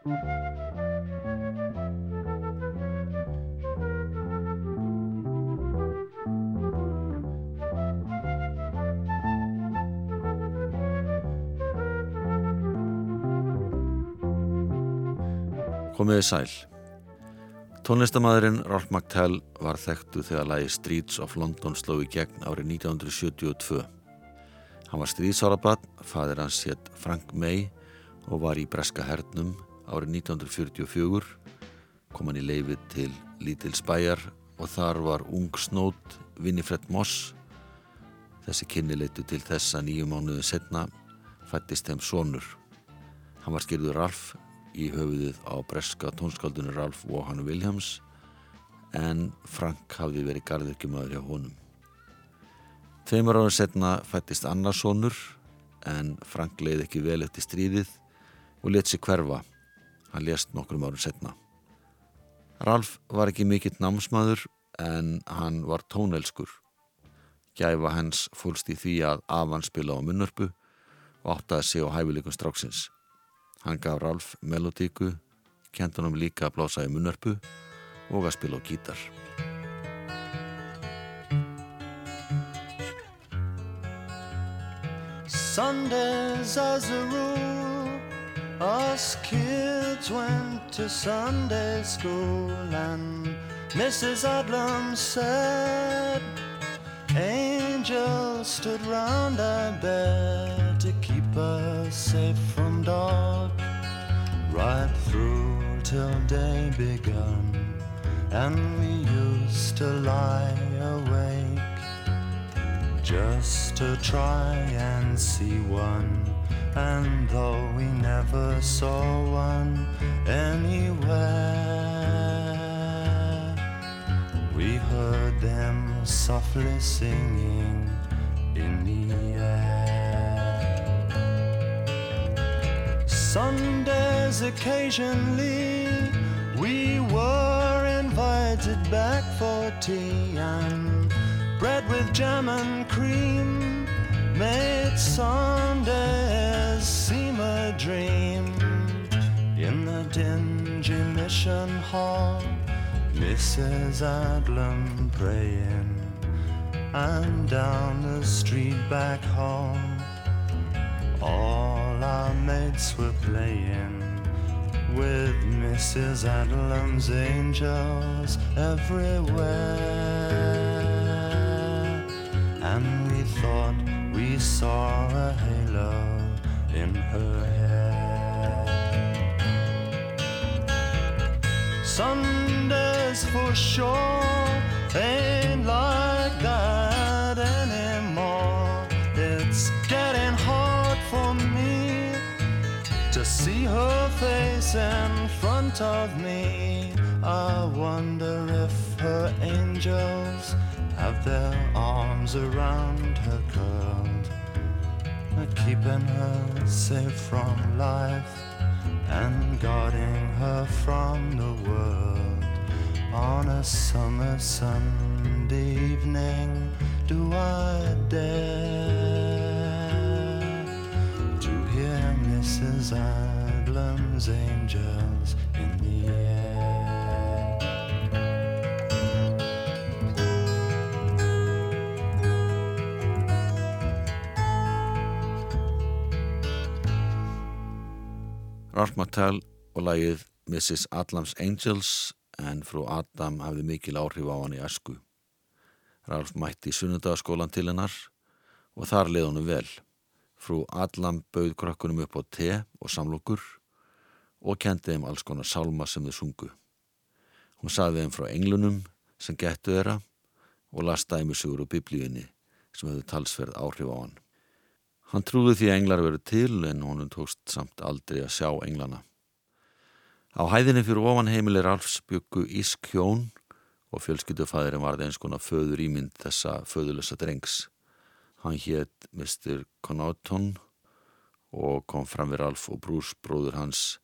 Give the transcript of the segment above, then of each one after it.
Komiði sæl. Tónlistamæðurinn Ralph McTell var þekktu þegar lagi Streets of London sló í gegn árið 1972. Hann var stríðsárabann, fadir hans hétt Frank May og var í Breska hernum árið 1944, kom hann í leifið til Lítils bæjar og þar var ung snót Winifred Moss. Þessi kynni leitu til þess að nýju mánuðu setna fættist þeim sonur. Hann var skýrður Ralph í höfuðið á breska tónskaldunir Ralph Vaughan Williams en Frank hafði verið gardirkjumöður hjá honum. Tveimur ára setna fættist annarsónur en Frank leiði ekki vel eftir stríðið og let sér hverfa. Hann lést nokkrum árum setna. Ralph var ekki mikill námsmaður en hann var tónelskur. Gæfa hans fólst í því að afan spila á munnörpu og áttaði sig á hæfileikum stráksins. Hann gaf Ralf melodíku, kent hann um líka að blása í munarpu og að spila á gítar. Sundays as a rule Us kids went to Sunday school And Mrs. Adlam said Angels stood round our bed To keep us safe from dark right through till day begun, and we used to lie awake just to try and see one. And though we never saw one anywhere, we heard them softly singing in the air. Sundays occasionally we were invited back for tea and bread with jam and cream made Seem a dream. In the dingy mission hall, Mrs. Adlam praying, and down the street back home, all our mates were playing with Mrs. Adlam's angels everywhere. And we thought we saw a halo in her hair. Sundays for sure ain't like that anymore. It's getting hard for me to see her face in front of me. I wonder if her angels have their arms around her curled, keeping her safe from life and guarding her from the world. On a summer Sunday evening, do I dare to hear Mrs. I Harlem's angels in the air. Ralph Mattel og lagið Mrs. Adams Angels en frú Adam hafði mikil áhrif á hann í asku. Ralph mætti í sunnudagaskólan til hennar og þar leði honum vel. Frú Adlam bauð krökkunum upp á te og samlokur og kendi þeim alls konar salma sem þau sungu. Hún saði þeim frá englunum sem gettu þeirra og las dæmisugur úr biblíunni sem hefðu talsverð áhrif á hann. Hann trúði því englar veru til en honum tókst samt aldrei að sjá englana. Á hæðinni fyrir ofan heimilir Alfs byggu Ísk hjón og fjölskyldufæðirinn varði eins konar föður ímynd þessa föðulösa drengs. Hann hétt Mr. Connaughton og kom fram við Alf og Brús bróður hans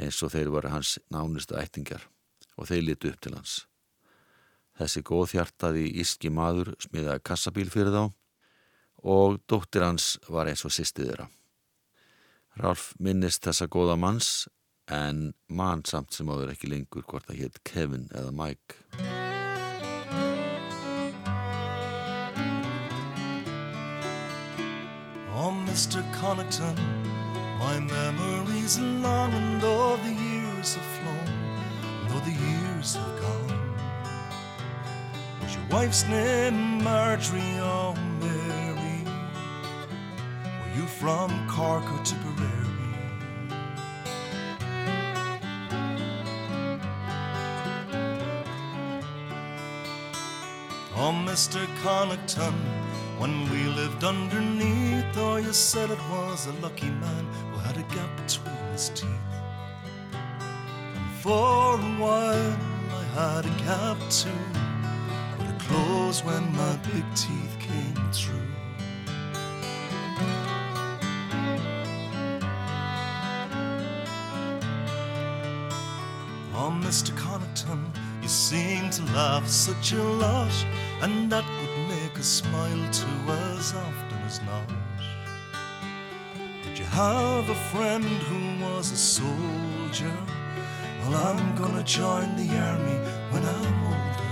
eins og þeir voru hans nánustu ættingar og þeir litu upp til hans. Þessi góðhjartaði íski maður smiðaði kassabíl fyrir þá og dóttir hans var eins og sýstið þeirra. Ralf minnist þessa góða manns en mann samt sem áður ekki lengur hvort það hétt Kevin eða Mike. Oh, Mr. Connaughton, my memories long and though the years have flown, though the years have gone. Was your wife's name Marjorie? Were you from Cork or Tipperary? Oh, Mr. Connaughton, when we lived underneath, oh, you said it was a lucky man who had a gap between his teeth. And for a while I had a gap too, but it closed when my big teeth came through. Mr. Connaughton, you seem to laugh such a lot, and that would make us smile too as often as not. Did you have a friend who was a soldier? Well, I'm gonna join the army when I'm older.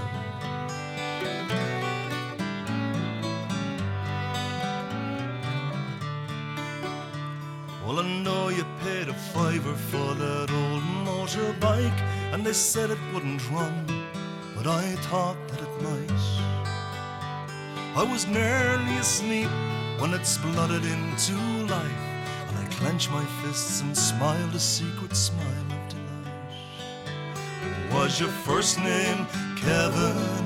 Well, I know you paid a fiver for that old motorbike, and they said it wouldn't run, but I thought that it might. I was nearly asleep when it spluttered into life, and I clenched my fists and smiled a secret smile of delight. Was your first name Kevin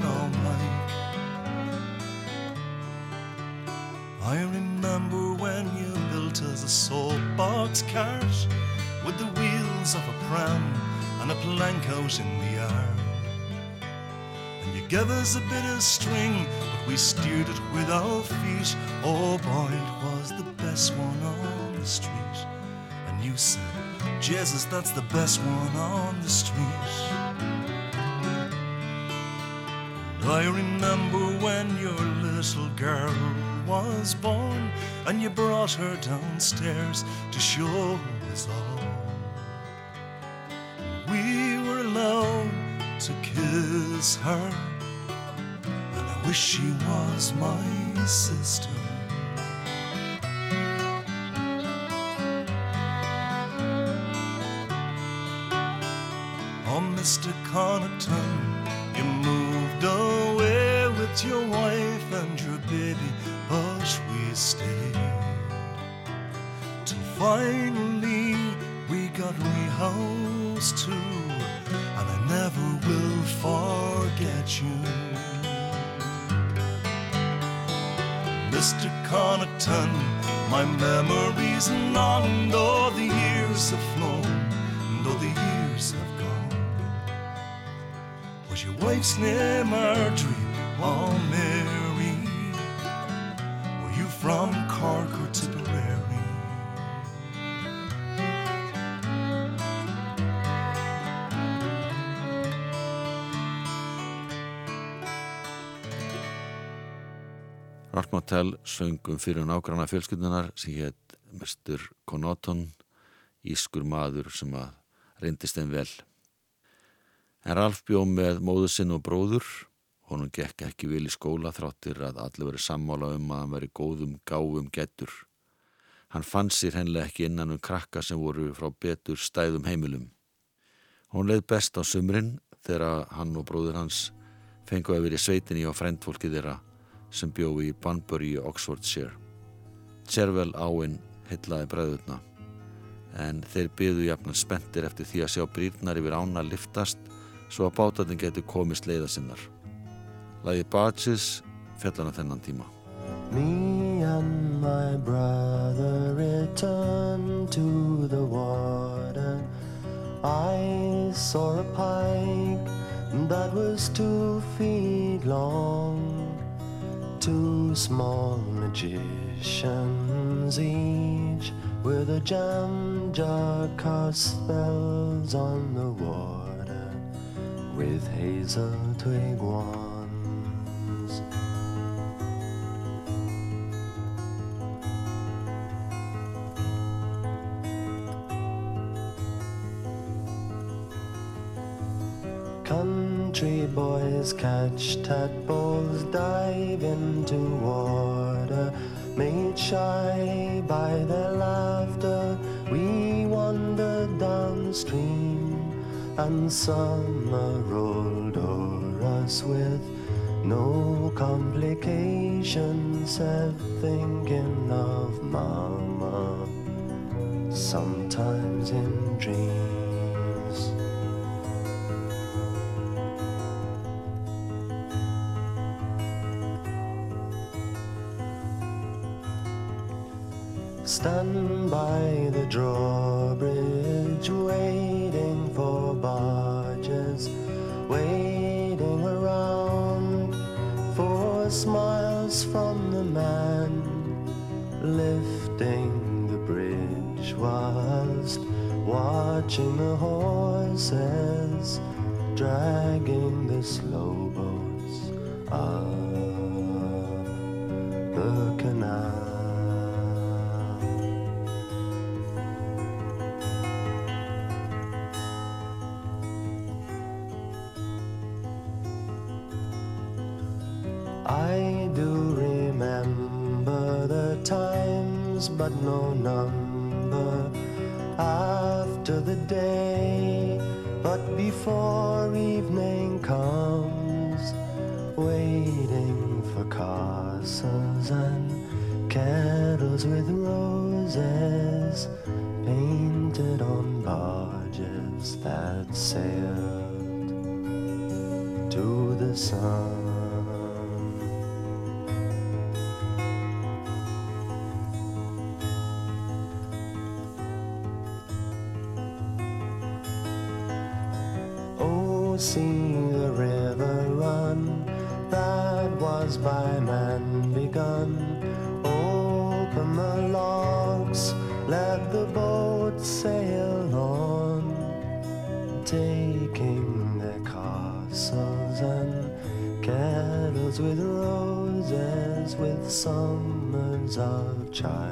Us a bit of string, but we steered it with our feet. Oh boy, it was the best one on the street. And you said, Jesus, that's the best one on the street. And I remember when your little girl was born, and you brought her downstairs to show us all. We were allowed to kiss her, wish she was my sister. Oh, Mr. Connaughton, you moved away with your wife and your baby, but we stayed. Till finally we got rehoused too, Connaughton, my memories long, though the years have flown, though the years have gone. Was your wife's name Marjorie or Mary? Were you from Cork or Tipperary? Ralph Mottell söngum fyrir nágranna fjölskyldunar sem hétt Mr. Connaughton, ískur maður sem að reyndist þeim vel. En Ralph bjó með móðu sinn og bróður, honum gekk ekki vil í skóla þráttir að allir verið sammála um að hann veri góðum gáum getur. Hann fann sér hennilega ekki innan um krakka sem voru frá betur stæðum heimilum. Hún leið best á sumrin þegar hann og bróður hans fengu að verið sveitinni á frendfólki þeirra sem bjó í Banbury í Oxfordshire. Cherwell áinn heitlaði bræðurna en þeir byðu jafnan spendir eftir því að sjá brýrnar yfir ána liftast svo að bátatinn getur komist leiða sinnar. Lagi Barges fjallana þennan tíma. Me and my brother returned to the water. I saw a pike that was two feet long. Two small magicians each with a jam jar cast spells on the water with hazel twig wands. Boys catch tadpoles, dive into water, made shy by their laughter. We wandered downstream, and summer rolled o'er us with no complications, said thinking of mama, sometimes in dreams. Sailed to the sun. Oh, see the river run that was by man summers of childhood,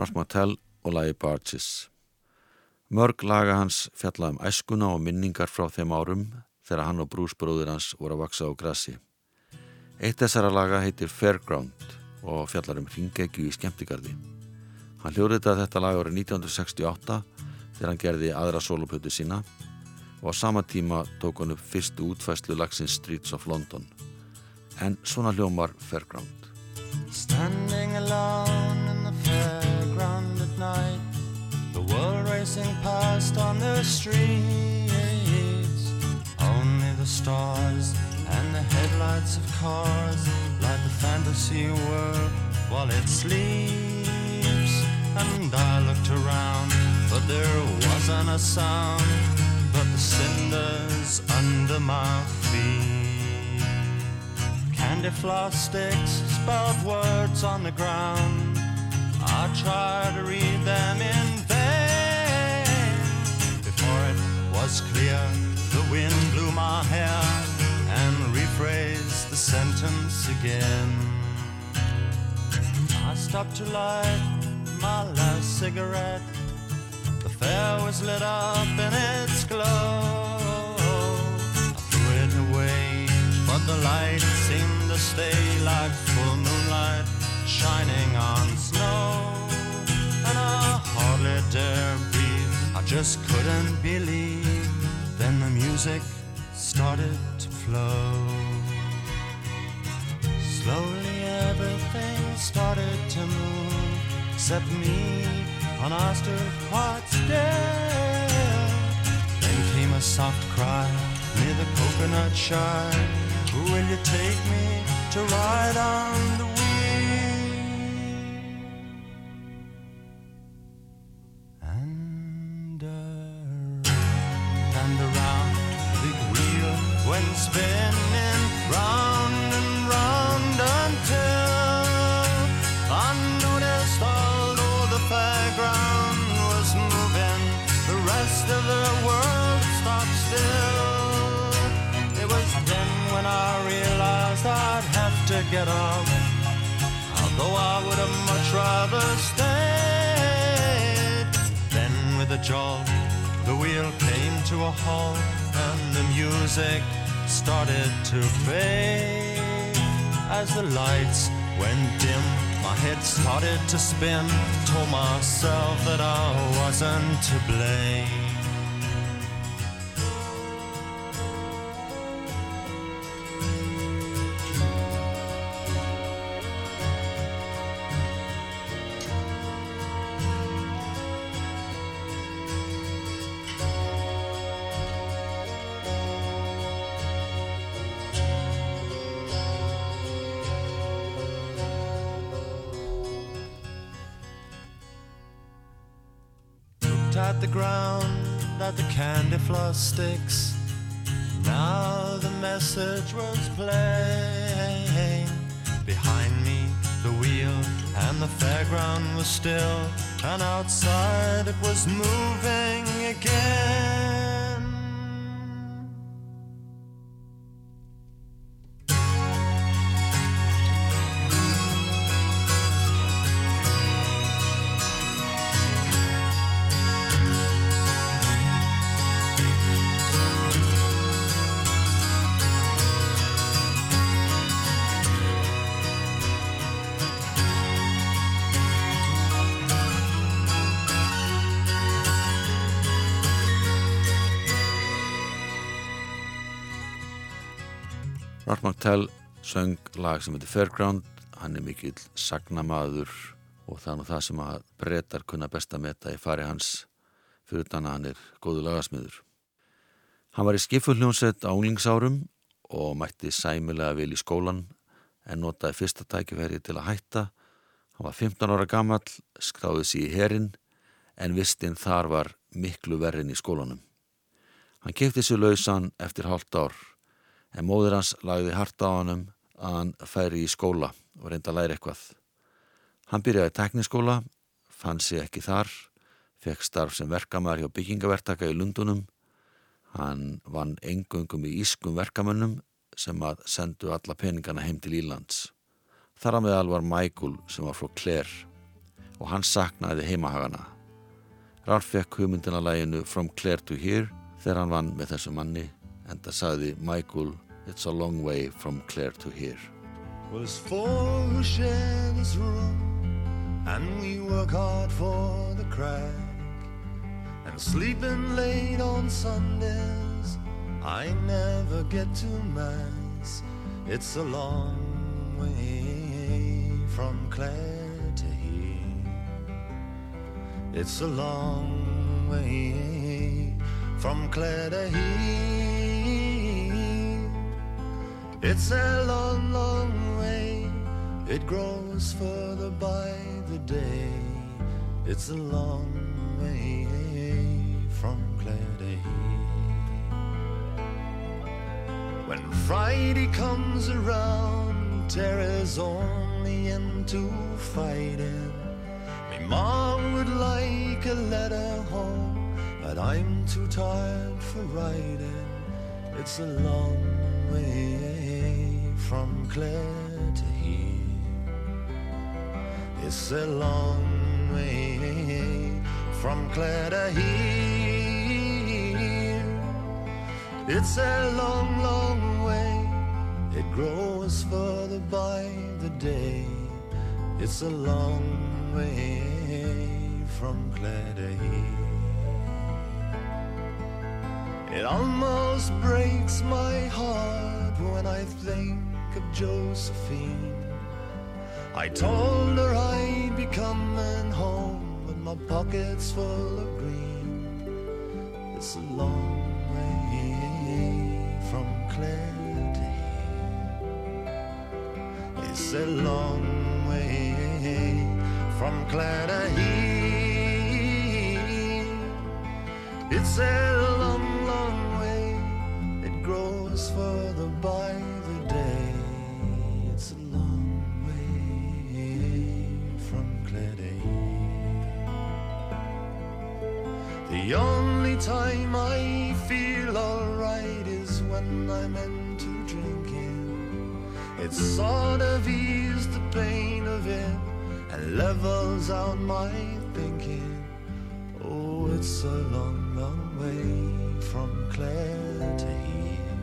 Rasmatel og lagi Barges. Mörg laga hans fjalla um æskuna og minningar frá þeim árum þegar hann og brúsbróður hans voru að vaksa á grassi. Eitt þessara laga heitir Fairground og fjallar um ringegju í skemmtigarði. Hann hljóriðið þetta lag árið 1968 þegar hann gerði aðra soloplötu sína og á sama tíma tók hann upp fyrstu útfæslu lagsins Streets of London. En svona hljómar fairground racing past on the streets. Only the stars and the headlights of cars light the fantasy world while it sleeps. And I looked around, but there wasn't a sound but the cinders under my feet. Candy floss sticks spelled words on the ground. I tried to read them in was clear, the wind blew my hair and rephrased the sentence again. I stopped to light my last cigarette. The fair was lit up in its glow. I threw it away, but the light seemed to stay like full moonlight shining on snow. And I hardly dare breathe, I just couldn't believe. Then the music started to flow. Slowly everything started to move except me on quite still. Then came a soft cry near the coconut shy. Will you take me to ride on the get off. Although I would have much rather stayed. Then with a jolt, the wheel came to a halt and the music started to fade. As the lights went dim, my head started to spin. Told myself that I wasn't to blame. At the ground that the candy floss sticks. Now the message was playing. Behind me, the wheel and the fairground was still, and outside it was moving again. Söng lag sem heitir Fairground. Hann er mikill sagnamaður og það er nú það sem að breytar kunna best að meta í fari hans. Fyrir utan að hann er góðu lagasmiður. Hann var í skifulljónsett á unglingsárum og mætti sæmilega vil í skólan en notaði fyrsta tækifæri til að hætta. Hann var 15 ára gammal skráði sér í herin en vistinn þar var miklu verðin í skólanum. Hann kefti sér lausan eftir hálft ár en móður hans lagði harta á hannum að hann færi í skóla og reynda að læra eitthvað. Hann byrjaði tekniskóla, fann sig ekki þar, fekk starf sem verkamæður hjá byggingavertaka í Lundunum. Hann vann engungum í ískum verkamönnum sem að sendu alla peningana heim til Ílands. Þar að meðal var Michael sem var frá Clare og hann saknaði heimahagana. Ralf fekk hugmyndina læginu From Clare to Here þegar hann vann með þessu manni en það sagði Michael It's a long way from Clare to here. It's four who share this room And we work hard for the crack. And sleeping late on Sundays I never get to Mass. It's a long way from Clare to here. It's a long way from Clare to here it's a long, long way. It grows further by the day. It's a long way from Clare When Friday comes around, Tara's only into fighting. Me mom would like a letter home, but I'm too tired for writing. It's a long from Clare to here. It's a long way from Clare to here. It's a long, long way. It grows further by the day. It's a long way from Clare to here. It almost breaks my heart when I think of Josephine. I told her I'd be coming home with my pockets full of green. It's a long way from here. It's a long way from here. It's a time I feel alright is when I'm into drinking. It sort of eases the pain of it and levels out my thinking. Oh, it's a long, long way from Clare to here.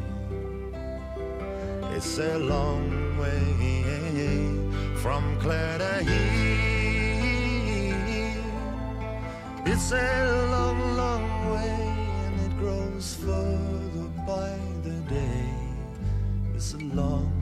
It's a long way from Clare to here. It's a long, and it grows further by the day. It's a long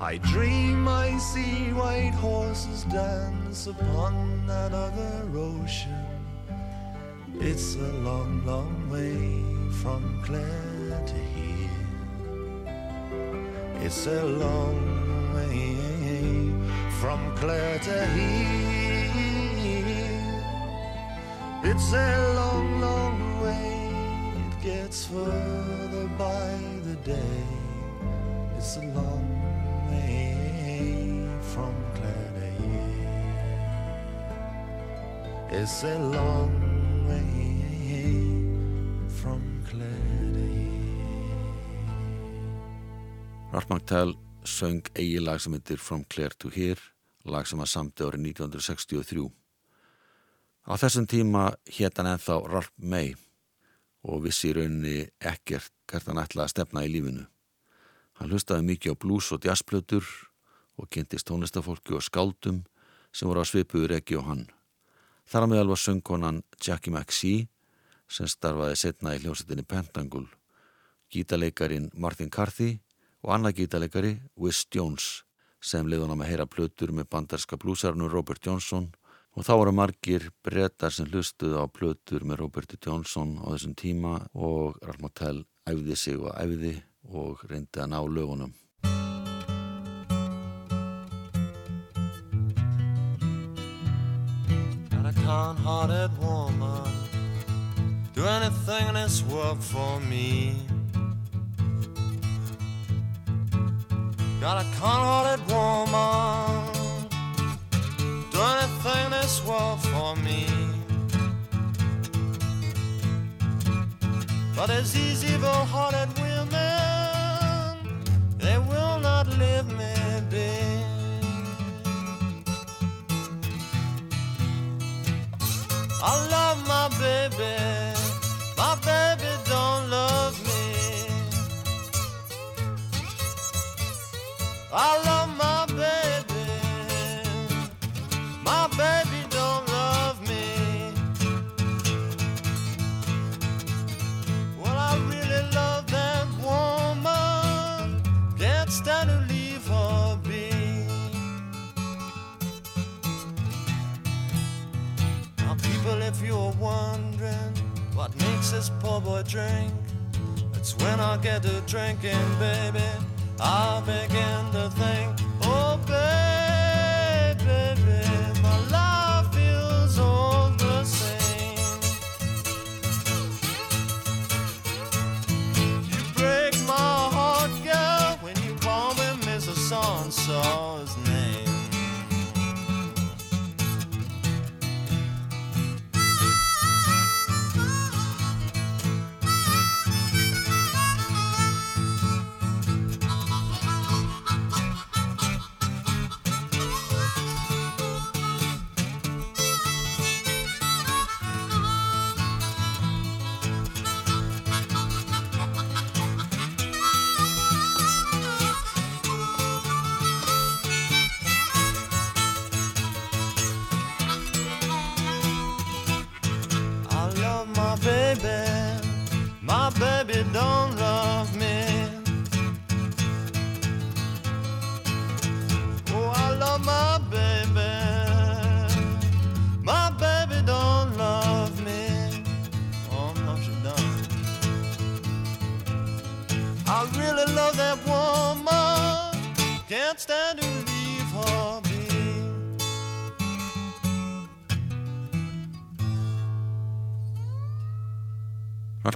I dream I see white horses dance upon that other ocean. It's a long, long way from Clare to here. It's a long way from Clare to here. It's a long, long way. It gets further by the day. It's a long way from here. It's a long way from here. Ralph McTell söng eigi lag sem heitir From Clare to Here, lag sem var samti árið 1963. Á þessum tíma hétt hann ennþá Ralph May og vissi í rauninni ekkert hvert hann ætlaði að stefna í lífinu. Hann hlustaði mikið á blues og jazzplötur og kynntist tónlistafólki og skáldum sem voru á svipuður ekki og hann. Þar meðal var söngkonan Jackie McSee sem starfaði setna í hljómsettinni Pentangle, gítaleikarin Martin Carthy og annað gítaleikari Wiss Jones sem leiði hann að heyra plötur með bandarska blúsarnu Robert Johnson og þá voru margir brettar sem hlustuðu á plötur með Robert Johnson á þessum tíma og Ralph Mottell æfði sig og æfði og reyndi að ná lögunum. Got a kind-hearted woman Do anything in this world for me Got a kind-hearted woman Do anything in this world for me But there's these evil-hearted women They will not leave me be. I love my baby, makes this poor boy drink, it's when I get to drinking, baby. I begin to think, don't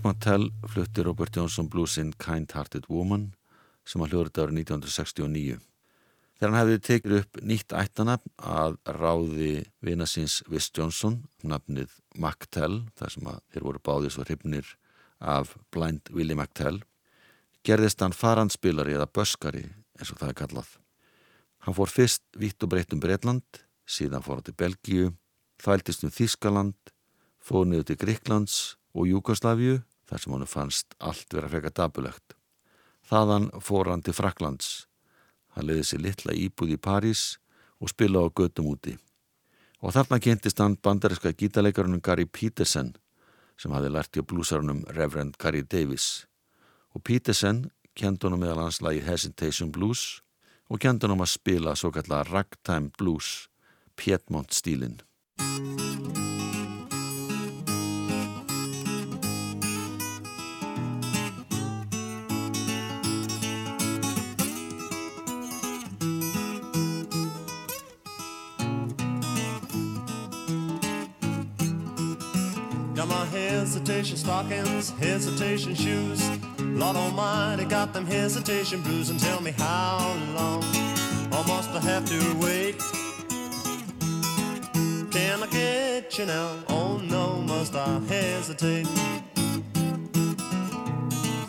Ralph Martell flutti Robert Johnson bluesinn Kind Hearted Woman sem að hljóður árið 1969. Þegar hann hefði tekið upp nýtt ættanafn að ráði vinasins Viss Johnson, nafnið McTell, þar sem að þeir voru báðið svo hrifnir af Blind Willie McTell, gerðist hann farandspilari eða böskari eins og það er kallað. Hann fór fyrst vitt og breytt um Breitland, síðan fór hann til Belgíu, þæltist um Þískaland, fór niður til Gríklands og Júkoslavíu þar sem hann fannst allt vera frekar dabulegt. Þaðan fór hann til Fraklands. Hann leiði sér litla íbúð í París og spila á göttum úti. Og þarna kynntist hann bandariska gítarleikarunum Gary Peterson sem hafi lært í blúsarunum Reverend Gary Davis. Og Peterson kendi honum meðal hans lagi Hesitation Blues og kendi honum að spila svo kallar Ragtime Blues, Piedmont stílinn. Hesitation stockings, hesitation shoes. Lord Almighty, got them hesitation blues. And tell me how long, or must I have to wait? Can I get you now? Oh no, must I hesitate?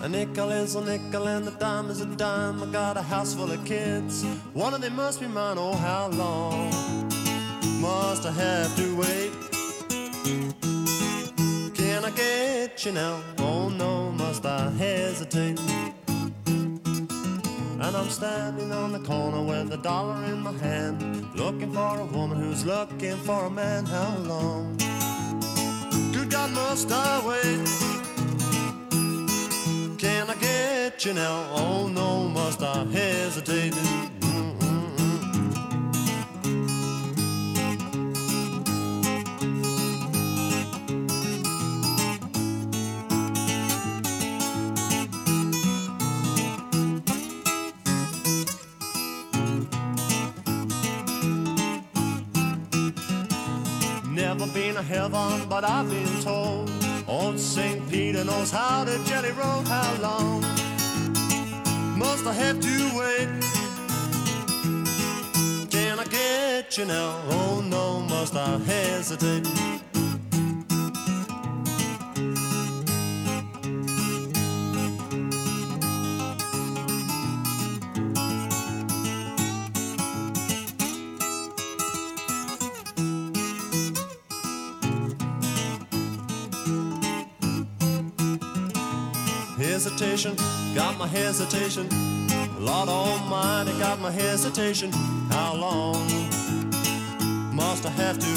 A nickel is a nickel and a dime is a dime. I got a house full of kids. One of them must be mine. Oh, how long must I have to wait? Get you now? Oh no, must I hesitate? And I'm standing on the corner with a dollar in my hand, looking for a woman who's looking for a man. How long? Good God, must I wait? Can I get you now? Oh no, must I hesitate? Never been to heaven, but I've been told Old St. Peter knows how to jelly roll. How long must I have to wait? Can I get you now? Oh no, must I hesitate? Hesitation, got my hesitation. Lord Almighty, got my hesitation. How long must I have to?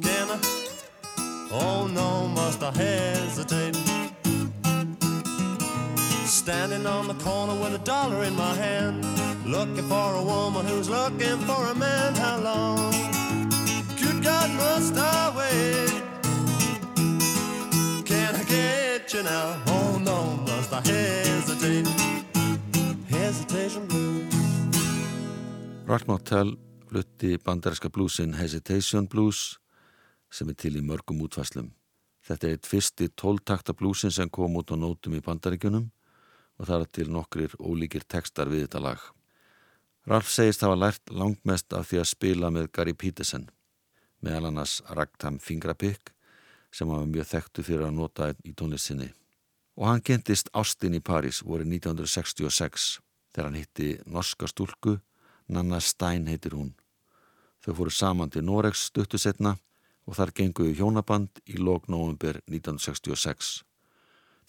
Can I? Oh no, must I hesitate? Standing on the corner with a dollar in my hand, looking for a woman who's looking for a man. How long? Good God, must I wait? Get you now? Oh no, must I hesitate? Hesitation blues. Ralph Martell flutti bandarinska bluesin Hesitation Blues sem er til í mörgum útfæslum. Þetta er eitt fyrsti tóltakta bluesin sem kom út á nótum í bandaríkunum og það er til nokkrir ólíkir tekstar við þetta lag. Ralph segist hafa lært langmest af því að spila með Gary Peterson, meðal annars Ragtime Fingerpick sem hafa mjög þekktu fyrir að nota í tónlistinni. Og hann kentist Austin í París voru 1966 þegar hann hitti norska stúlku, Nanna Stein heitir hún. Þau fóru saman til Noregs stuttu setna og þar genguðu hjónaband í lók november 1966.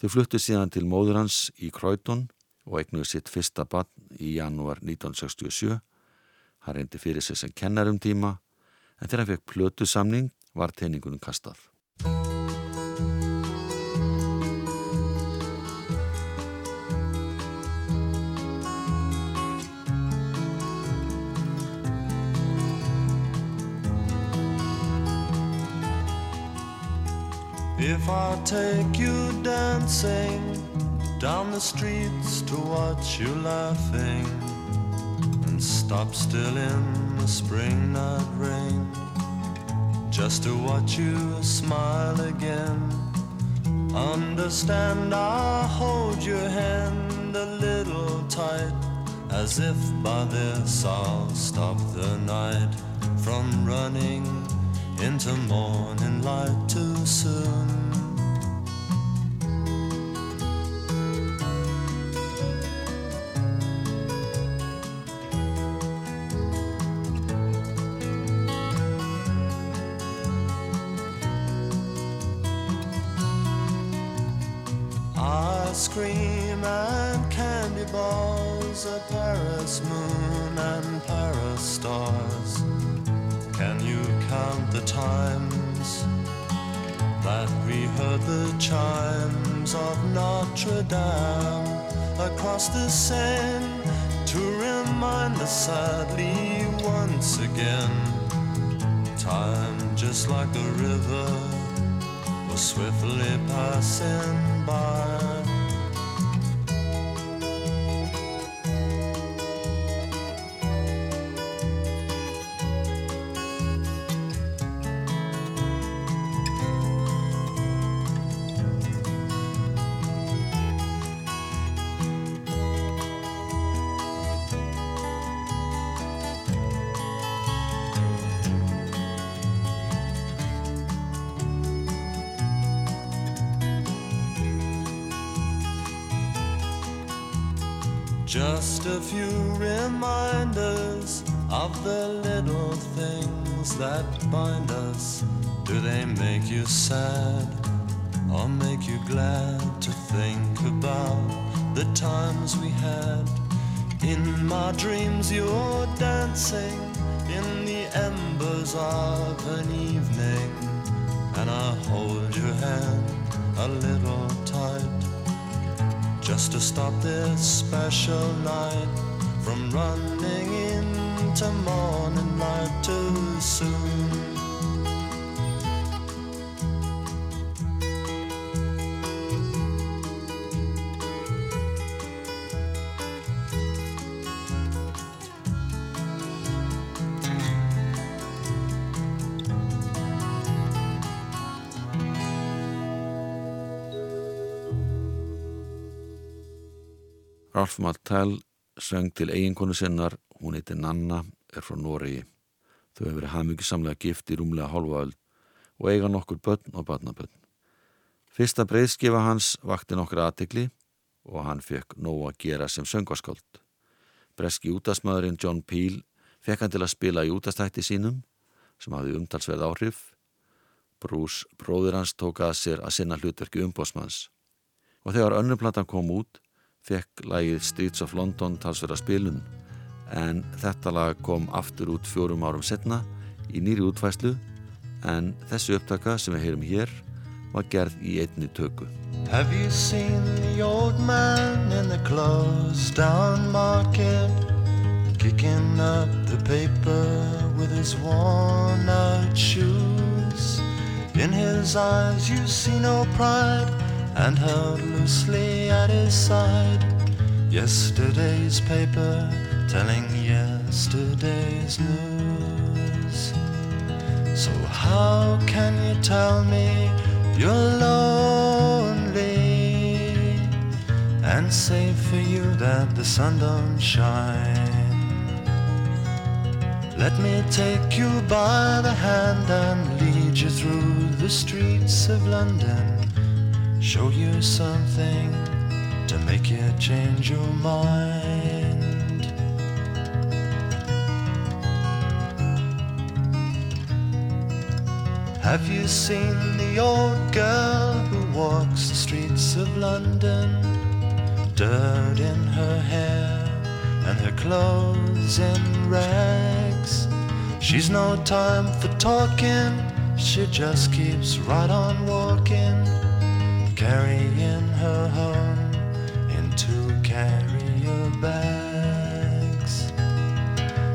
Þau fluttu síðan til móður hans í Croydon og eignuðu sitt fyrsta bann í janúar 1967. Hann reyndi fyrir sig sem kennarum tíma en þegar hann fekk plötu samning var teiningunum kastað. If I take you dancing down the streets to watch you laughing and stop still in the spring night rain just to watch you smile again. Understand I'll hold your hand a little tight as if by this I'll stop the night from running into morning light too soon. Ice cream and candy bars, a Paris moon and Paris stars. Can you count the times that we heard the chimes of Notre Dame across the Seine to remind us sadly once again? Time just like the river was swiftly passing by. Few reminders of the little things that bind us. Do they make you sad or make you glad to think about the times we had? In my dreams, you're dancing in the embers of an evening, and I hold your hand a little tight just to stop this special night from running into morning light too soon. Ralf Martell söng til eiginkonu sinnar, hún heiti Nanna, er frá Noregi. Þau hefur verið hafmyggisamlega gift í rúmlega hálfa öll og eiga nokkur börn og barnabörn. Fyrsta breyðskifa hans vakti nokkur aðtikli og hann fekk nóg að gera sem söngaskáld. Breski útasmaðurinn John Peel fekk hann til að spila í útastætti sínum sem hafði umtalsverð áhrif. Bruce, bróður hans, tók að sér að sinna hlutverki umbósmanns og þegar önnumplatan kom út fekk lagið Streets of London talsverða spilun en þetta lag kom aftur út fjórum árum setna í nýri útfæslu en þessu upptaka sem við heyrum hér var gerð í einni tökku. Have you seen the old man in the closed down market kicking up the paper with his worn out shoes? In his eyes you see no pride and held loosely at his side yesterday's paper telling yesterday's news. So how can you tell me you're lonely and say for you that the sun don't shine? Let me take you by the hand and lead you through the streets of London. Show you something to make you change your mind. Have you seen the old girl who walks the streets of London? Dirt in her hair and her clothes in rags. She's no time for talking, she just keeps right on walking, carrying her home in two carrier bags.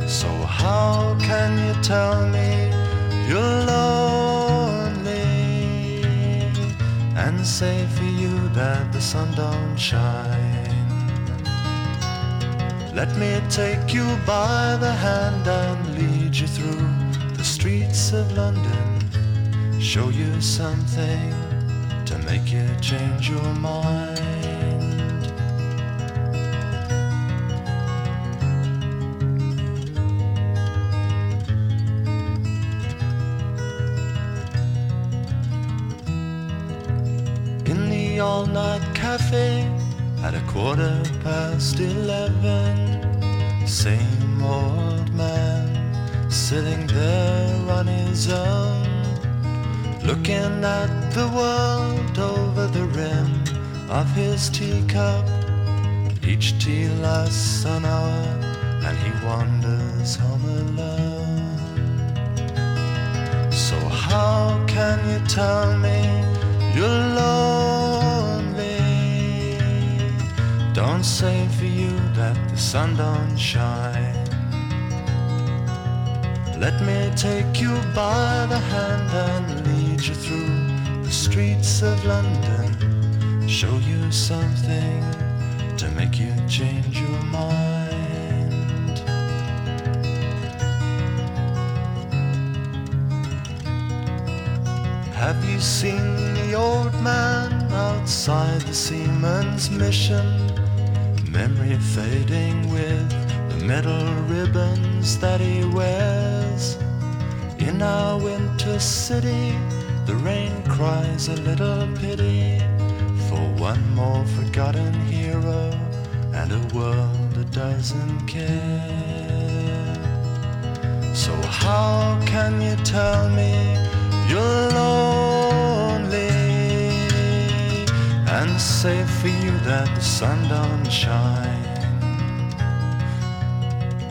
So how can you tell me you're lonely and say for you that the sun don't shine. Let me take you by the hand and lead you through the streets of London. Show you something make you change your mind. In the all-night cafe at a quarter past eleven. Same old man sitting there on his own, looking at the world of his teacup. Each tea lasts an hour, and he wanders home alone. So how can you tell me you're lonely? Don't say for you that the sun don't shine. Let me take you by the hand and lead you through the streets of London. Show you something to make you change your mind. Have you seen the old man outside the seaman's mission? Memory fading with the metal ribbons that he wears. In our winter city, the rain cries a little pity one more forgotten hero and a world that doesn't care. So how can you tell me you're lonely and say for you that the sun don't shine?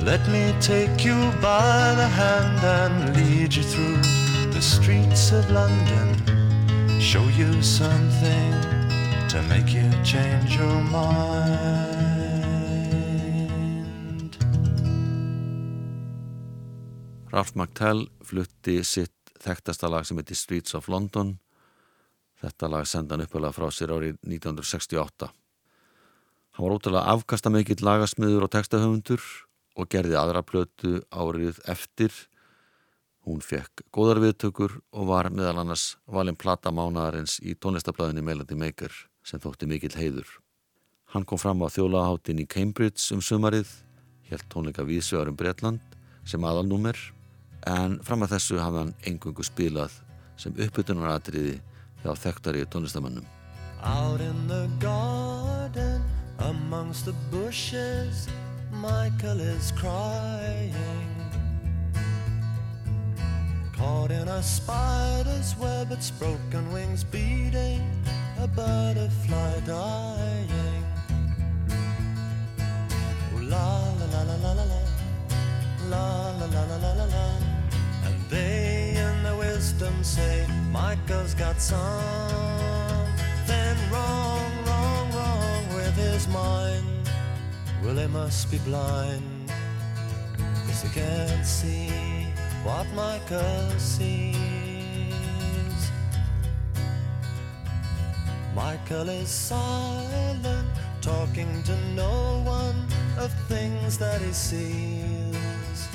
Let me take you by the hand and lead you through the streets of London. Show you something to make you change your mind. Ralph McTell flutti sitt þekktasta lag sem heitir Streets of London. Þetta lag senda hann uppalega frá sér árið 1968. Hann var ótrúlega afkasta mikill lagasmiður og textahöfundur og gerði aðra plötu árið eftir. Hún fekk góðar viðtökur og var meðal annars valin plata mánaðarins í tónlistablaðinni Melody Maker sem þótti mikill heiður. Hann kom fram á þjólaðaháttin í Cambridge um sumarið, helt tónleika vísvegar um Bretland sem aðalnúmer en fram að þessu hafði hann engungu spilað sem uppbytunaratriði hjá þekktari tónlistamannum. Out in the garden amongst the bushes Michael is crying Caught in a spider's web its broken wings beating A butterfly dying. Ooh, la la la la la la la. La la la la la la la. And they in their wisdom say Michael's got something wrong, wrong, wrong with his mind. Well, he must be blind Cause he can't see what Michael sees Michael is silent, talking to no one of things that he sees.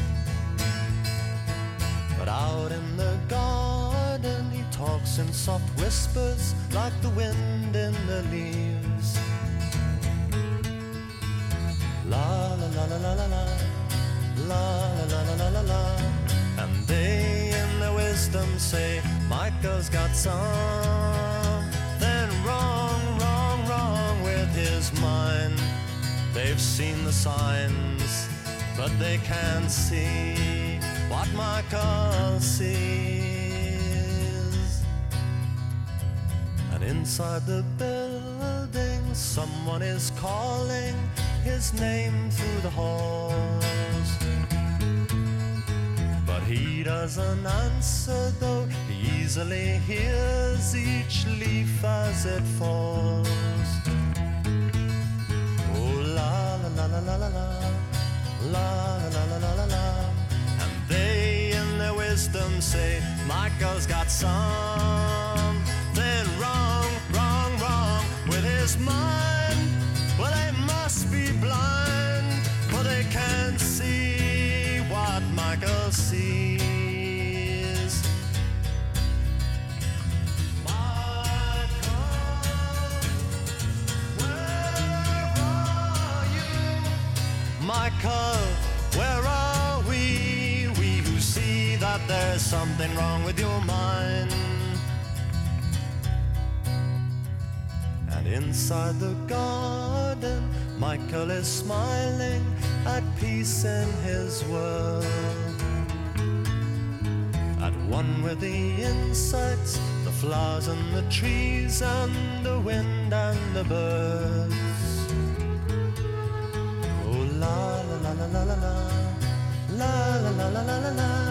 But out in the garden, he talks in soft whispers like the wind in the leaves. La la la la la la la, la la la la la la. And they in their wisdom say, Michael's got something wrong, wrong, wrong with his mind. They've seen the signs, but they can't see what Michael sees. And inside the building, someone is calling his name through the halls. But he doesn't answer, though. He easily hears each leaf as it falls. Oh la la la la la la la. La la la la la la And they in their wisdom say Michael's got something wrong, wrong, something wrong with your mind. And inside the garden, Michael is smiling at peace in his world. At one with the insects, the flowers and the trees, and the wind and the birds. Oh la la la la la la la la la la la la la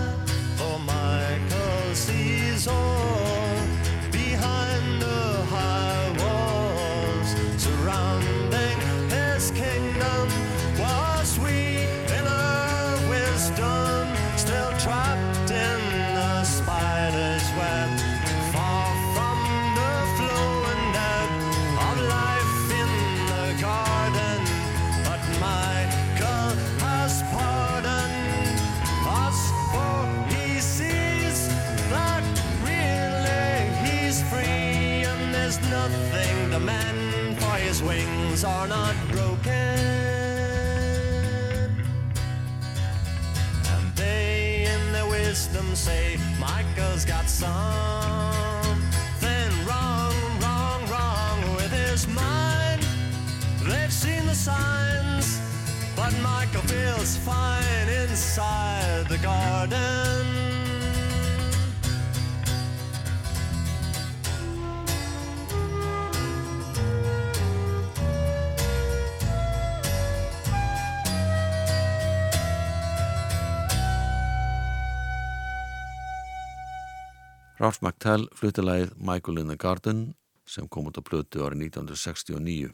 Ralph McTell flutti lagið Michael in the Garden sem kom út á plötu árið 1969.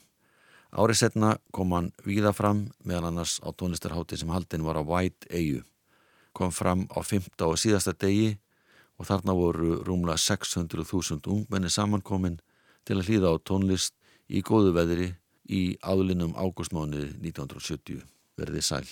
Árið setna kom hann víða fram meðan annars á tónlistarhátti sem haldinn var á White Eyju. Kom fram á 15. og síðasta degi og þarna voru rúmlega 600.000 ungmenni samankomin til að hlýða á tónlist í góðu veðri í aðlinnum ágústmánuði 1970 verði sæl.